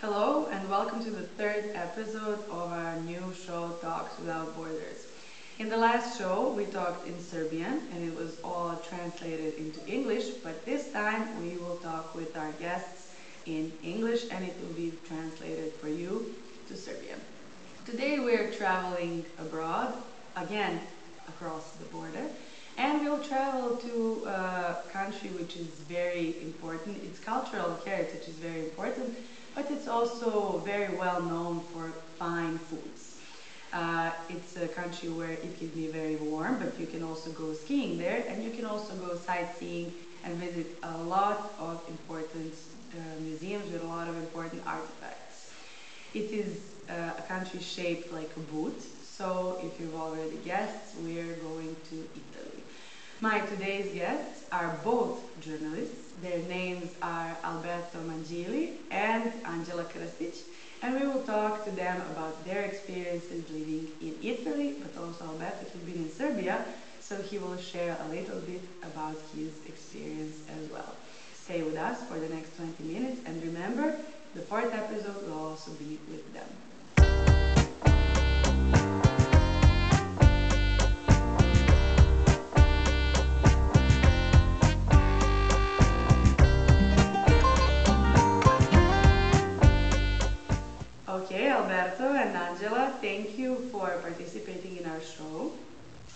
Hello and welcome to the third episode of our new show Talks Without Borders. In the last show we talked in Serbian and it was all translated into English, but this time we will talk with our guests in English and it will be translated for you to Serbian. Today we're traveling abroad, again across the border, and we'll travel to a country which is very important. Its cultural heritage is very important, but it's also very well known for fine foods. Uh, it's a country where it can be very warm, but you can also go skiing there, and you can also go sightseeing and visit a lot of important uh, museums with a lot of important artifacts. It is uh, a country shaped like a boot. So if you've already guessed, we're going to Italy. My today's guests are both journalists. Their names are Alberto Mangili and Angela Krstic. And we will talk to them about their experiences living in Italy, but also Alberto has been in Serbia, so he will share a little bit about his experience as well. Stay with us for the next 20 minutes and remember, the fourth episode will also be with them. Okay, Alberto and Angela, thank you for participating in our show.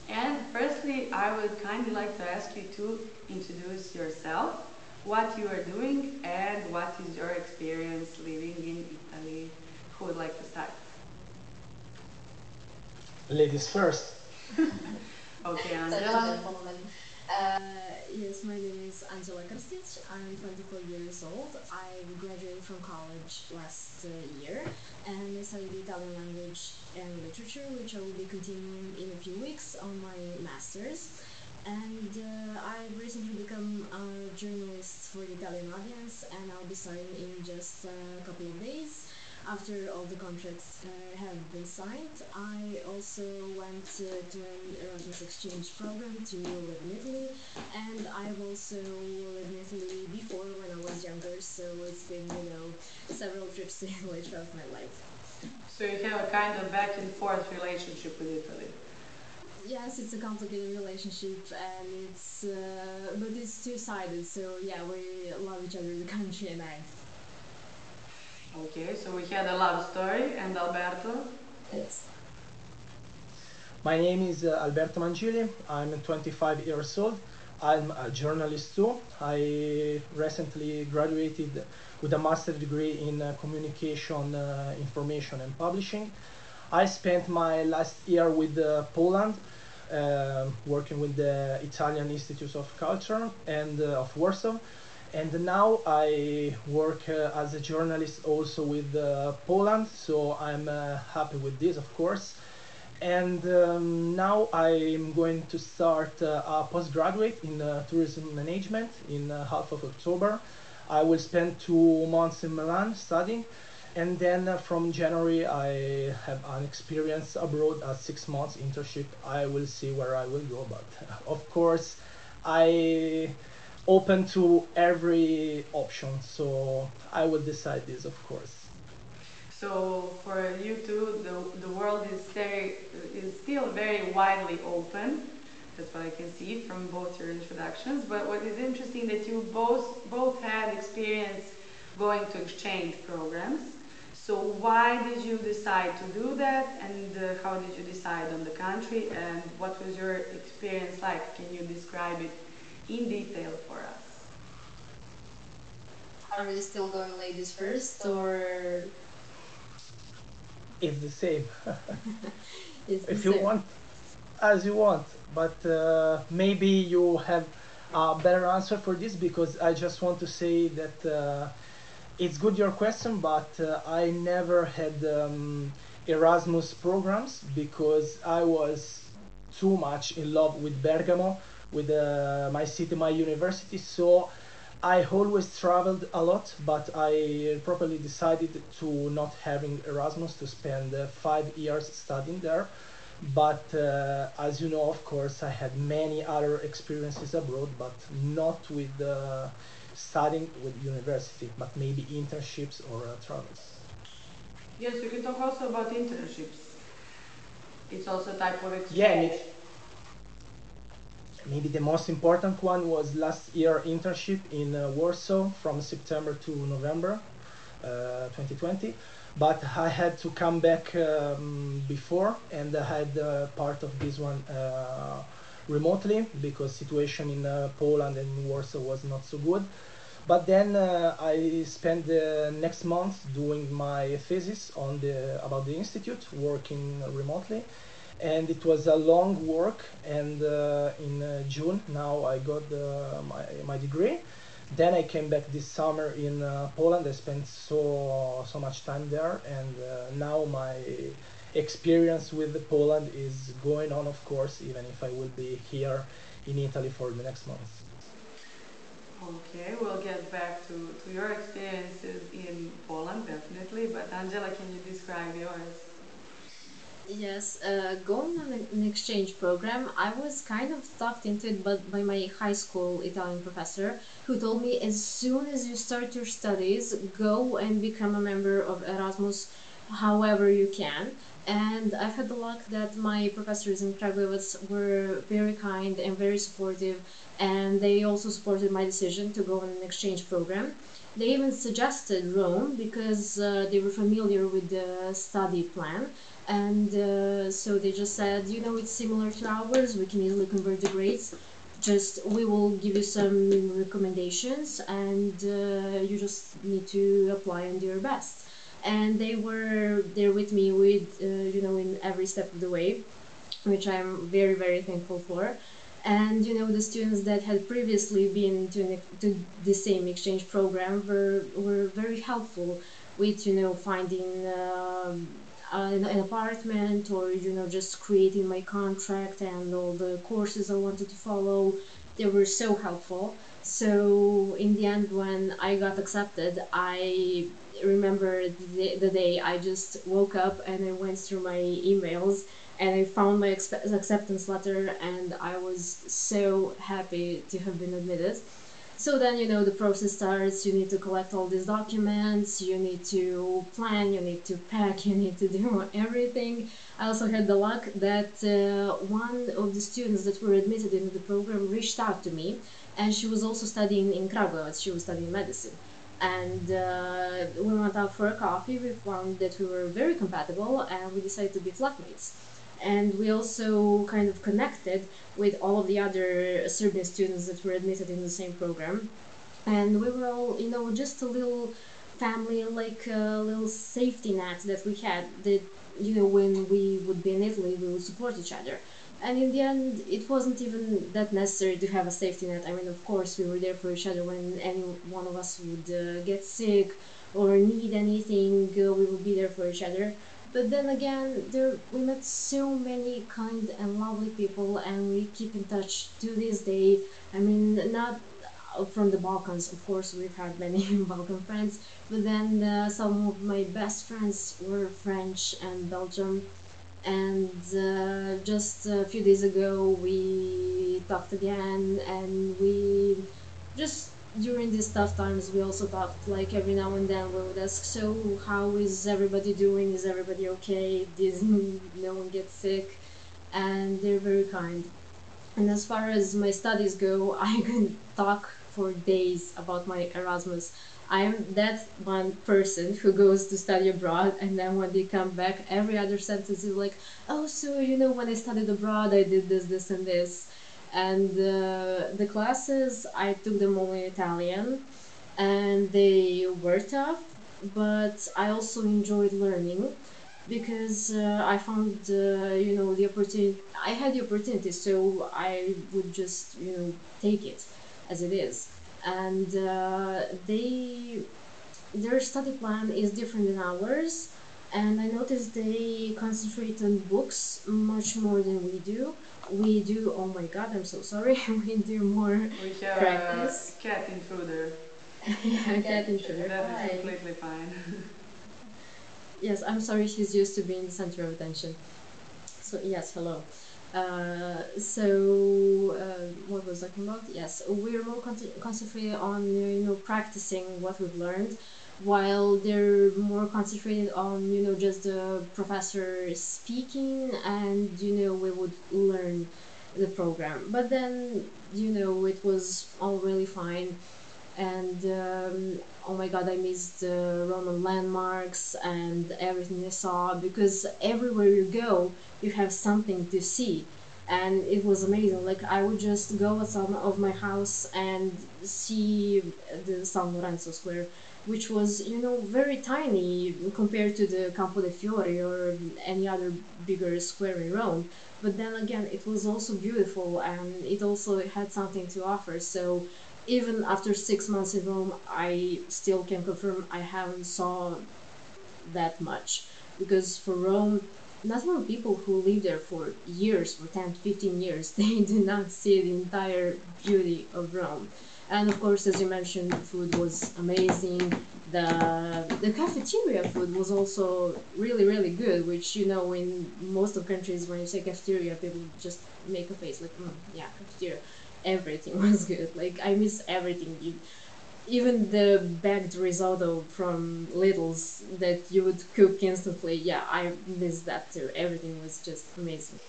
And firstly, I would kindly like to ask you to introduce yourself, what you are doing, and what is your experience living in Italy. Who would like to start? Ladies first. okay, Angela. Uh, yes, my name is Angela Krstic. I'm 24 years old. I graduated from college last uh, year and I studied Italian language and literature, which I will be continuing in a few weeks on my master's. And uh, I've recently become a journalist for the Italian audience, and I'll be starting in just a couple of days after all the contracts uh, have been signed. I also went uh, to an Erasmus exchange program to live in Italy, and I've also lived in Italy before when I was younger, so it's been, you know, several trips to Italy throughout my life. So you have a kind of back and forth relationship with Italy. Yes, it's a complicated relationship, and it's uh, but it's two-sided. So yeah, we love each other, the country and I. Okay, so we had a love story, and Alberto? Yes. My name is uh, Alberto Mangili. I'm 25 years old. I'm a journalist too. I recently graduated with a master's degree in uh, communication, uh, information, and publishing. I spent my last year with uh, Poland, uh, working with the Italian Institute of Culture and uh, of Warsaw and now I work uh, as a journalist also with uh, Poland, so I'm uh, happy with this, of course. And um, now I'm going to start uh, a postgraduate in uh, tourism management in uh, half of October. I will spend two months in Milan studying, and then from January I have an experience abroad, a six months internship. I will see where I will go, but of course I open to every option. So I will decide this, of course. So for you two, the, the world is very is still very widely open. That's what I can see from both your introductions. But what is interesting that you both both had experience going to exchange programs. So why did you decide to do that, and uh, how did you decide on the country, and what was your experience like? Can you describe it in detail for us. Are we still going ladies first or? It's the same. it's if the you same. want, as you want, but uh, maybe you have a better answer for this because I just want to say that uh, it's good your question, but uh, I never had um, Erasmus programs because I was too much in love with Bergamo with uh, my city, my university. So I always traveled a lot, but I properly decided to not having Erasmus to spend uh, five years studying there. But uh, as you know, of course, I had many other experiences abroad, but not with uh, studying with university, but maybe internships or uh, travels. Yes, we can talk also about internships. It's also a type of experience. Yeah, maybe, the most important one was last year internship in uh, Warsaw from September to November uh, 2020. But I had to come back um, before, and I had uh, part of this one uh, remotely because situation in uh, Poland and Warsaw was not so good. But then uh, I spent the next month doing my thesis on the about the institute, working remotely, and it was a long work. And uh, in uh, June now I got my my degree. Then I came back this summer in uh, Poland. I spent so so much time there, and uh, now my experience with Poland is going on, of course, even if I will be here in Italy for the next month. Okay, we'll get back to, to your experiences in Poland, definitely. But Angela, can you describe yours? Yes, uh, going on an exchange program, I was kind of talked into it but by my high school Italian professor, who told me as soon as you start your studies, go and become a member of Erasmus however you can. And I've had the luck that my professors in Kragujevac were very kind and very supportive and they also supported my decision to go on an exchange program. They even suggested Rome because uh, they were familiar with the study plan, and uh, so they just said, you know, it's similar to ours, we can easily convert the grades. Just we will give you some recommendations, and uh, you just need to apply and do your best. And they were there with me with, uh, you know, in every step of the way, which I'm very, very thankful for and you know the students that had previously been to, to the same exchange program were, were very helpful with you know finding uh, an, an, apartment or you know just creating my contract and all the courses I wanted to follow. They were so helpful so in the end when I got accepted I remember the, the day I just woke up and I went through my emails and I found my acceptance letter and I was so happy to have been admitted. So then, you know, the process starts. You need to collect all these documents, you need to plan, you need to pack, you need to do everything. I also had the luck that uh, one of the students that were admitted into the program reached out to me, and she was also studying in Kragujevac, she was studying medicine. And uh, we went out for a coffee, we found that we were very compatible, and we decided to be flatmates and we also kind of connected with all of the other Serbian students that were admitted in the same program. And we were all, you know, just a little family, like a little safety net that we had that, you know, when we would be in Italy, we would support each other. And in the end, it wasn't even that necessary to have a safety net. I mean, of course, we were there for each other when any one of us would uh, get sick or need anything, uh, we would be there for each other. But then again, there we met so many kind and lovely people, and we keep in touch to this day. I mean, not from the Balkans, of course, we've had many Balkan friends, but then uh, some of my best friends were French and Belgium. And uh, just a few days ago, we talked again, and we just during these tough times we also talked like every now and then we would ask so how is everybody doing? Is everybody okay? Did no one get sick? And they're very kind. And as far as my studies go i can talk for days about my erasmus i'm that one person who goes to study abroad and then when they come back every other sentence is like oh so you know when i studied abroad i did this this and this. And uh, the classes I took them all in Italian and they were tough but I also enjoyed learning because uh, I found uh, you know the opportunity I had the opportunity so I would just you know take it as it is. And uh, they their study plan is different than ours and I noticed they concentrate on books much more than we do. We do oh my god i'm so sorry we do more we have practice. cat intruder. Yeah cat intruder that is completely fine. Yes i'm sorry she's used to being the center of attention. So yes hello. Uh, so uh, what was I talking about? Yes, we're more con- concentrated on you know practicing what we've learned, while they're more concentrated on you know just the professor speaking, and you know we would learn the program. But then you know it was all really fine. And um, oh my god i missed the roman landmarks and everything i saw because everywhere you go you have something to see. And it was amazing. Like i would just go outside of my house and see the san lorenzo square which was you know very tiny compared to the campo de fiori or any other bigger square in rome. But then again it was also beautiful and it also had something to offer. So even after six months in Rome, I still can confirm I haven't saw that much. Because for Rome, not many people who live there for years, for 10 15 years, they do not see the entire beauty of Rome. And of course, as you mentioned, food was amazing. The the cafeteria food was also really really good, which you know in most of countries when you say cafeteria, people just make a face like, mm, yeah, cafeteria everything was good. Like I miss everything. You, even the bagged risotto from Lidl's that you would cook instantly. Yeah, I miss that too. Everything was just amazing.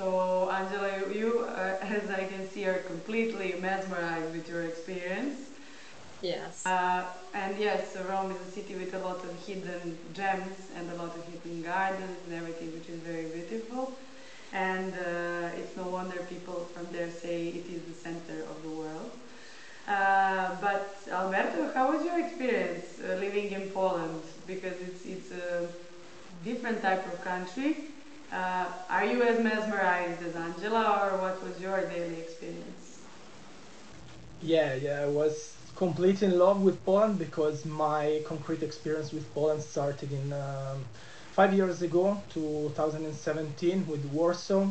So Angela, you, uh, as I can see, are completely mesmerized with your experience. Yes. Uh, and yes, Rome is a city with a lot of hidden gems and a lot of hidden gardens and everything, which is very beautiful and uh, it's no wonder people from there say it is the center of the world. Uh, but Alberto, how was your experience uh, living in Poland? Because it's it's a different type of country. Uh, are you as mesmerized as Angela, or what was your daily experience? Yeah, yeah, I was completely in love with Poland because my concrete experience with Poland started in. Um, five years ago, 2017, with Warsaw,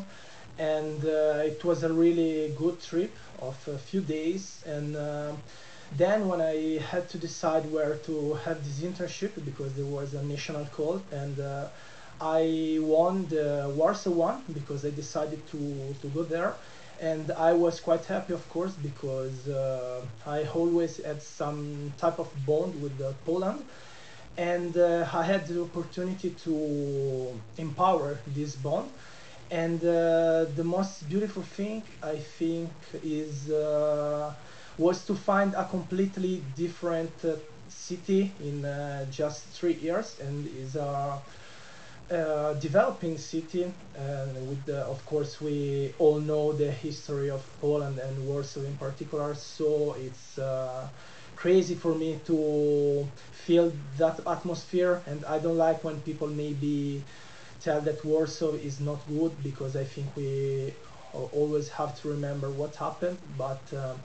and uh, it was a really good trip of a few days. And uh, then when I had to decide where to have this internship because there was a national call and uh, I won the Warsaw one because I decided to, to go there and I was quite happy of course because uh, I always had some type of bond with uh, Poland and uh, I had the opportunity to empower this bond. And uh, the most beautiful thing I think is uh, was to find a completely different uh, city in just three years, and is a, a developing city. And with the, of course, we all know the history of Poland and Warsaw in particular, so it's uh, crazy for me to feel that atmosphere and I don't like when people maybe tell that Warsaw is not good because I think we always have to remember what happened but um,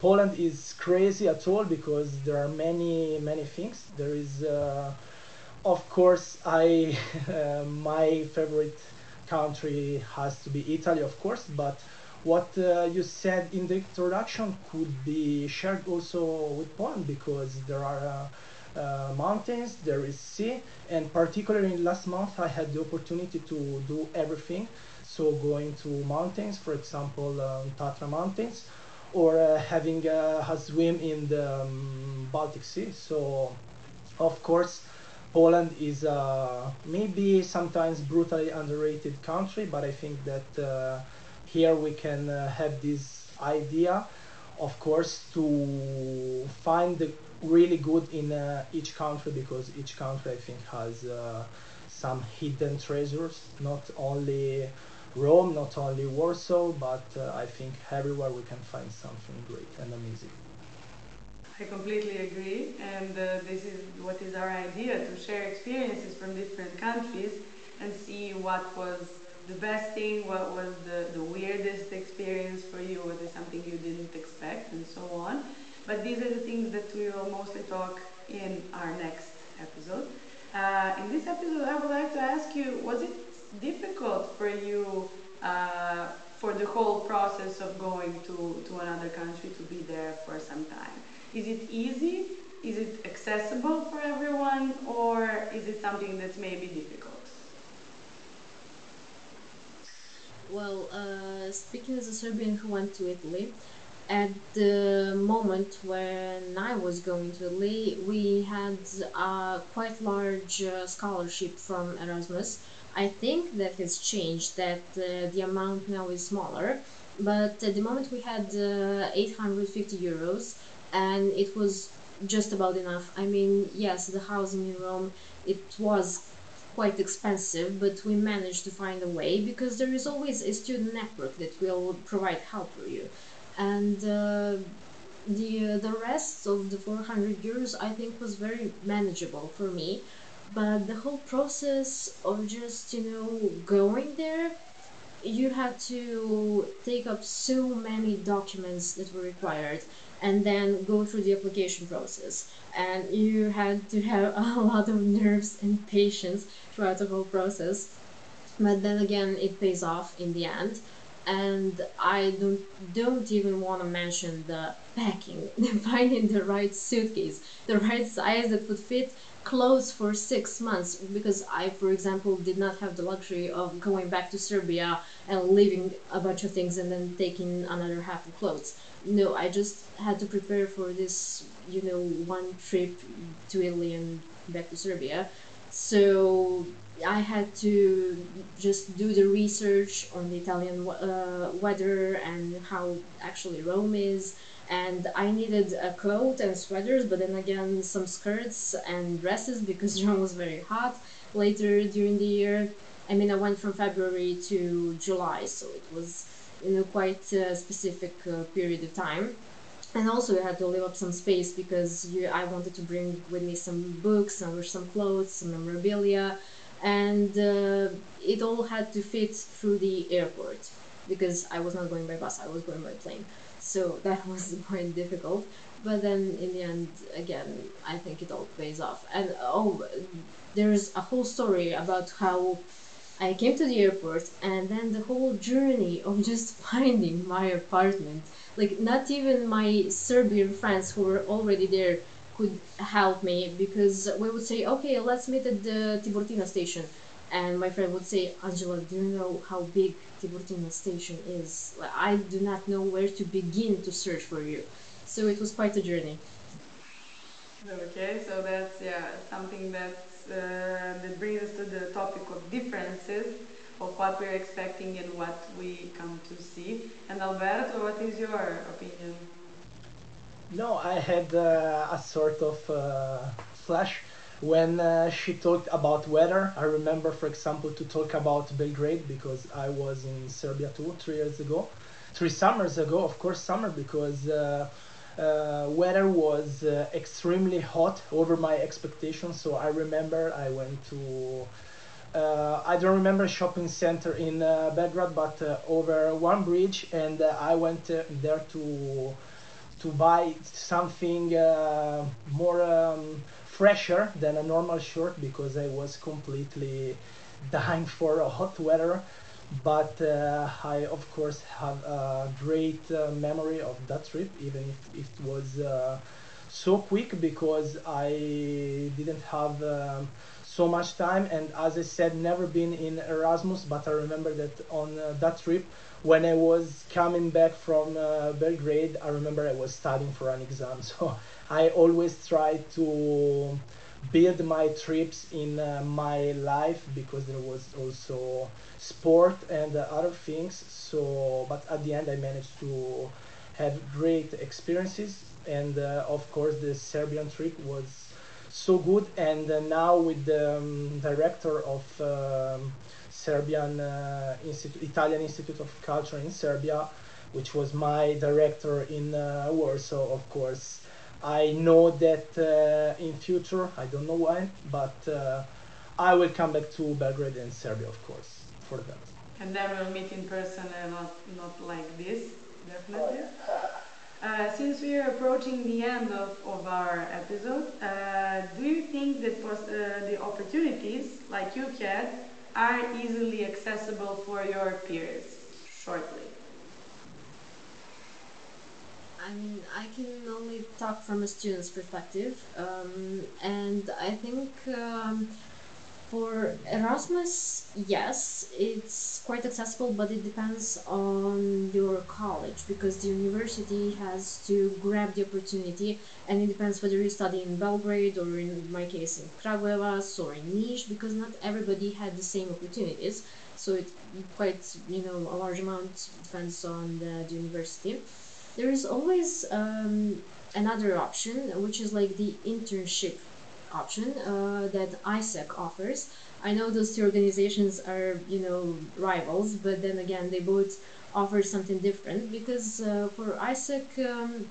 Poland is crazy at all because there are many many things there is uh, of course I uh, my favorite country has to be Italy of course but what uh, you said in the introduction could be shared also with Poland because there are uh, uh, mountains, there is sea, and particularly last month I had the opportunity to do everything. So going to mountains, for example, um, Tatra Mountains, or uh, having a, a, swim in the um, Baltic Sea. So, of course, Poland is uh, maybe sometimes brutally underrated country, but I think that uh, here we can uh, have this idea of course to find the really good in uh, each country because each country I think has uh, some hidden treasures not only Rome not only Warsaw but I think everywhere we can find something great and amazing I completely agree and uh, this is what is our idea to share experiences from different countries and see what was the best thing, what was the, the weirdest experience for you, was it something you didn't expect, and so on. But these are the things that we will mostly talk in our next episode. Uh, in this episode, I would like to ask you, was it difficult for you uh, for the whole process of going to, to another country to be there for some time? Is it easy? Is it accessible for everyone? Or is it something that's maybe difficult? well, uh, speaking as a Serbian who went to Italy, at the moment when I was going to Italy, we had a quite large uh, scholarship from Erasmus. I think that has changed, that uh, the amount now is smaller, but at the moment we had uh, 850 euros and it was just about enough. I mean, yes, the housing in Rome, it was quite expensive, but we managed to find a way because there is always a student network that will provide help for you. And uh, the uh, the rest of the 400 euros I think was very manageable for me. But the whole process of just you know going there, you had to take up so many documents that were required and then go through the application process. And you had to have a lot of nerves and patience throughout the whole process. But then again, it pays off in the end. And I don't don't even want to mention the packing, finding the right suitcase, the right size that would fit clothes for six months because I, for example, did not have the luxury of going back to Serbia and leaving a bunch of things and then taking another half of clothes. No, I just had to prepare for this, you know, one trip to Italy and back to Serbia. So I had to just do the research on the Italian uh, weather and how actually Rome is and I needed a coat and sweaters, but then again some skirts and dresses because Rome was very hot later during the year. I mean, I went from February to July, so it was you know quite a specific uh, period of time. And also, I had to leave up some space because you, I wanted to bring with me some books, and some clothes, some memorabilia, and uh, it all had to fit through the airport because I was not going by bus; I was going by plane. So that was quite difficult. But then in the end again i think it all pays off. And oh there's a whole story about how i came to the airport and then the whole journey of just finding my apartment like not even my serbian friends who were already there could help me because we would say okay let's meet at the tiburtina station and my friend would say angela do you know how big Tiburtina station is. I do not know where to begin to search for you. So it was quite a journey. Okay, so that's yeah something that's, uh, that brings us to the topic of differences of what we're expecting and what we come to see. And Alberto, what is your opinion? No, I had uh, a sort of uh, flash when uh, she talked about weather, I remember, for example, to talk about Belgrade because I was in Serbia too three years ago, three summers ago. Of course, summer because uh, uh, weather was uh, extremely hot over my expectations. So I remember I went to. Uh, I don't remember shopping center in uh, Belgrade, but over one bridge, and I went there to to buy something more um, fresher than a normal shirt because I was completely dying for a hot weather. But uh, I, of course, have a great uh, memory of that trip, even if it was uh, so quick because I didn't have um, so much time. And as I said, never been in Erasmus, but I remember that on uh, that trip, when I was coming back from uh, Belgrade, I remember I was studying for an exam. So I always try to build my trips in uh, my life because there was also sport and uh, other things. So, but at the end, I managed to have great experiences, and uh, of course, the Serbian trip was so good. And uh, now with the um, director of um, Serbian Institute, Italian Institute of Culture in Serbia, which was my director in Warsaw, of course I know that uh, in future, I don't know when, but uh, I will come back to Belgrade and Serbia, of course, for that. And then we'll meet in person and not, not like this, definitely. Uh, since we are approaching the end of, of our episode, uh, do you think that uh, the opportunities like you had are easily accessible for your peers? Shortly. I mean, I can only talk from a student's perspective, um, and I think um, For Erasmus, yes, it's quite accessible, but it depends on your college because the university has to grab the opportunity, and it depends whether you study in Belgrade or in my case in Kragujevac or in Niš, because not everybody had the same opportunities. So it quite you know a large amount depends on the, the university. There is always um, another option, which is like the internship option uh, that AIESEC offers. I know those two organizations are, you know, rivals, but then again, they both offer something different because uh, for AIESEC, um,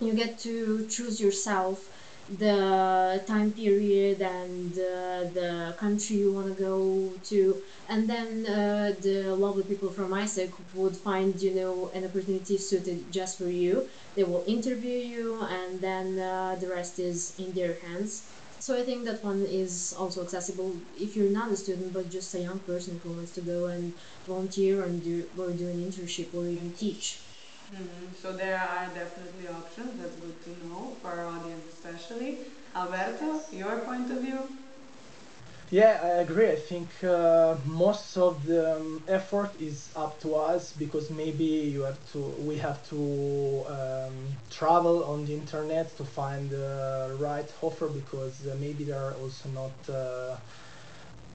you get to choose yourself the time period and uh, the country you want to go to. And then uh, the lovely people from AIESEC would find you know an opportunity suited just for you. They will interview you and then uh, the rest is in their hands so I think that one is also accessible if you're not a student but just a young person who wants to go and volunteer and do or do an internship or even teach. Mm-hmm. So there are definitely options. That's good to know for our audience, especially. Alberto, your point of view? Yeah, I agree. I think uh, most of the um, effort is up to us because maybe you have to, we have to um, travel on the internet to find the right offer because uh, maybe there are also not, uh,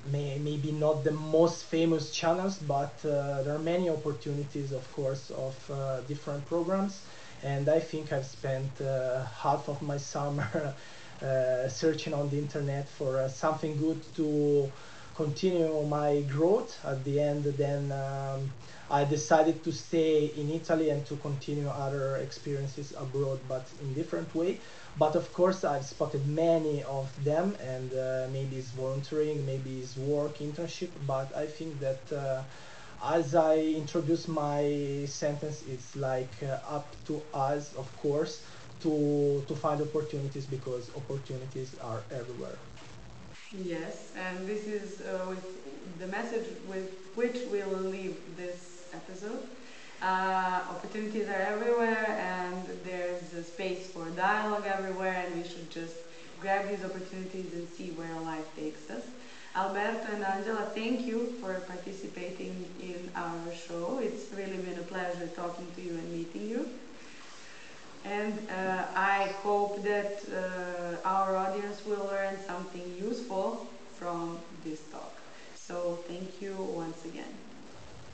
may, maybe not the most famous channels, but uh, there are many opportunities, of course, of uh, different programs. And I think I've spent uh, half of my summer searching on the internet for uh, something good to continue my growth. At the end, then um, I decided to stay in Italy and to continue other experiences abroad, but in different way. But of course, I've spotted many of them, and uh, maybe it's volunteering, maybe it's work, internship. But I think that uh, as I introduce my sentence, it's like uh, up to us, of course, to to find opportunities because opportunities are everywhere. Yes, and this is uh, with the message with which we'll leave this episode. Uh, opportunities are everywhere, and there's a space for dialogue everywhere, and we should just grab these opportunities and see where life takes us. Alberto and Angela, thank you for participating in our show. It's really been a pleasure talking to you and meeting you. And uh, I hope that uh, our audience will learn something useful from this talk. So thank you once again.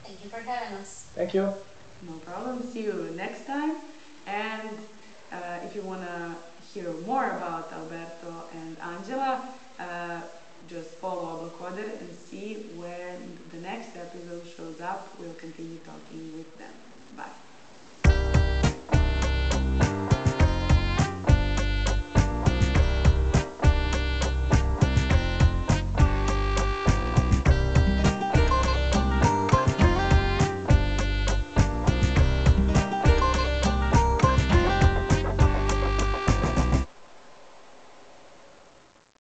Thank you for having us. Thank you. No problem. See you next time. And uh, if you want to hear more about Alberto and Angela, uh, just follow Oblokoder and see when the next episode shows up. We'll continue talking with them. Bye.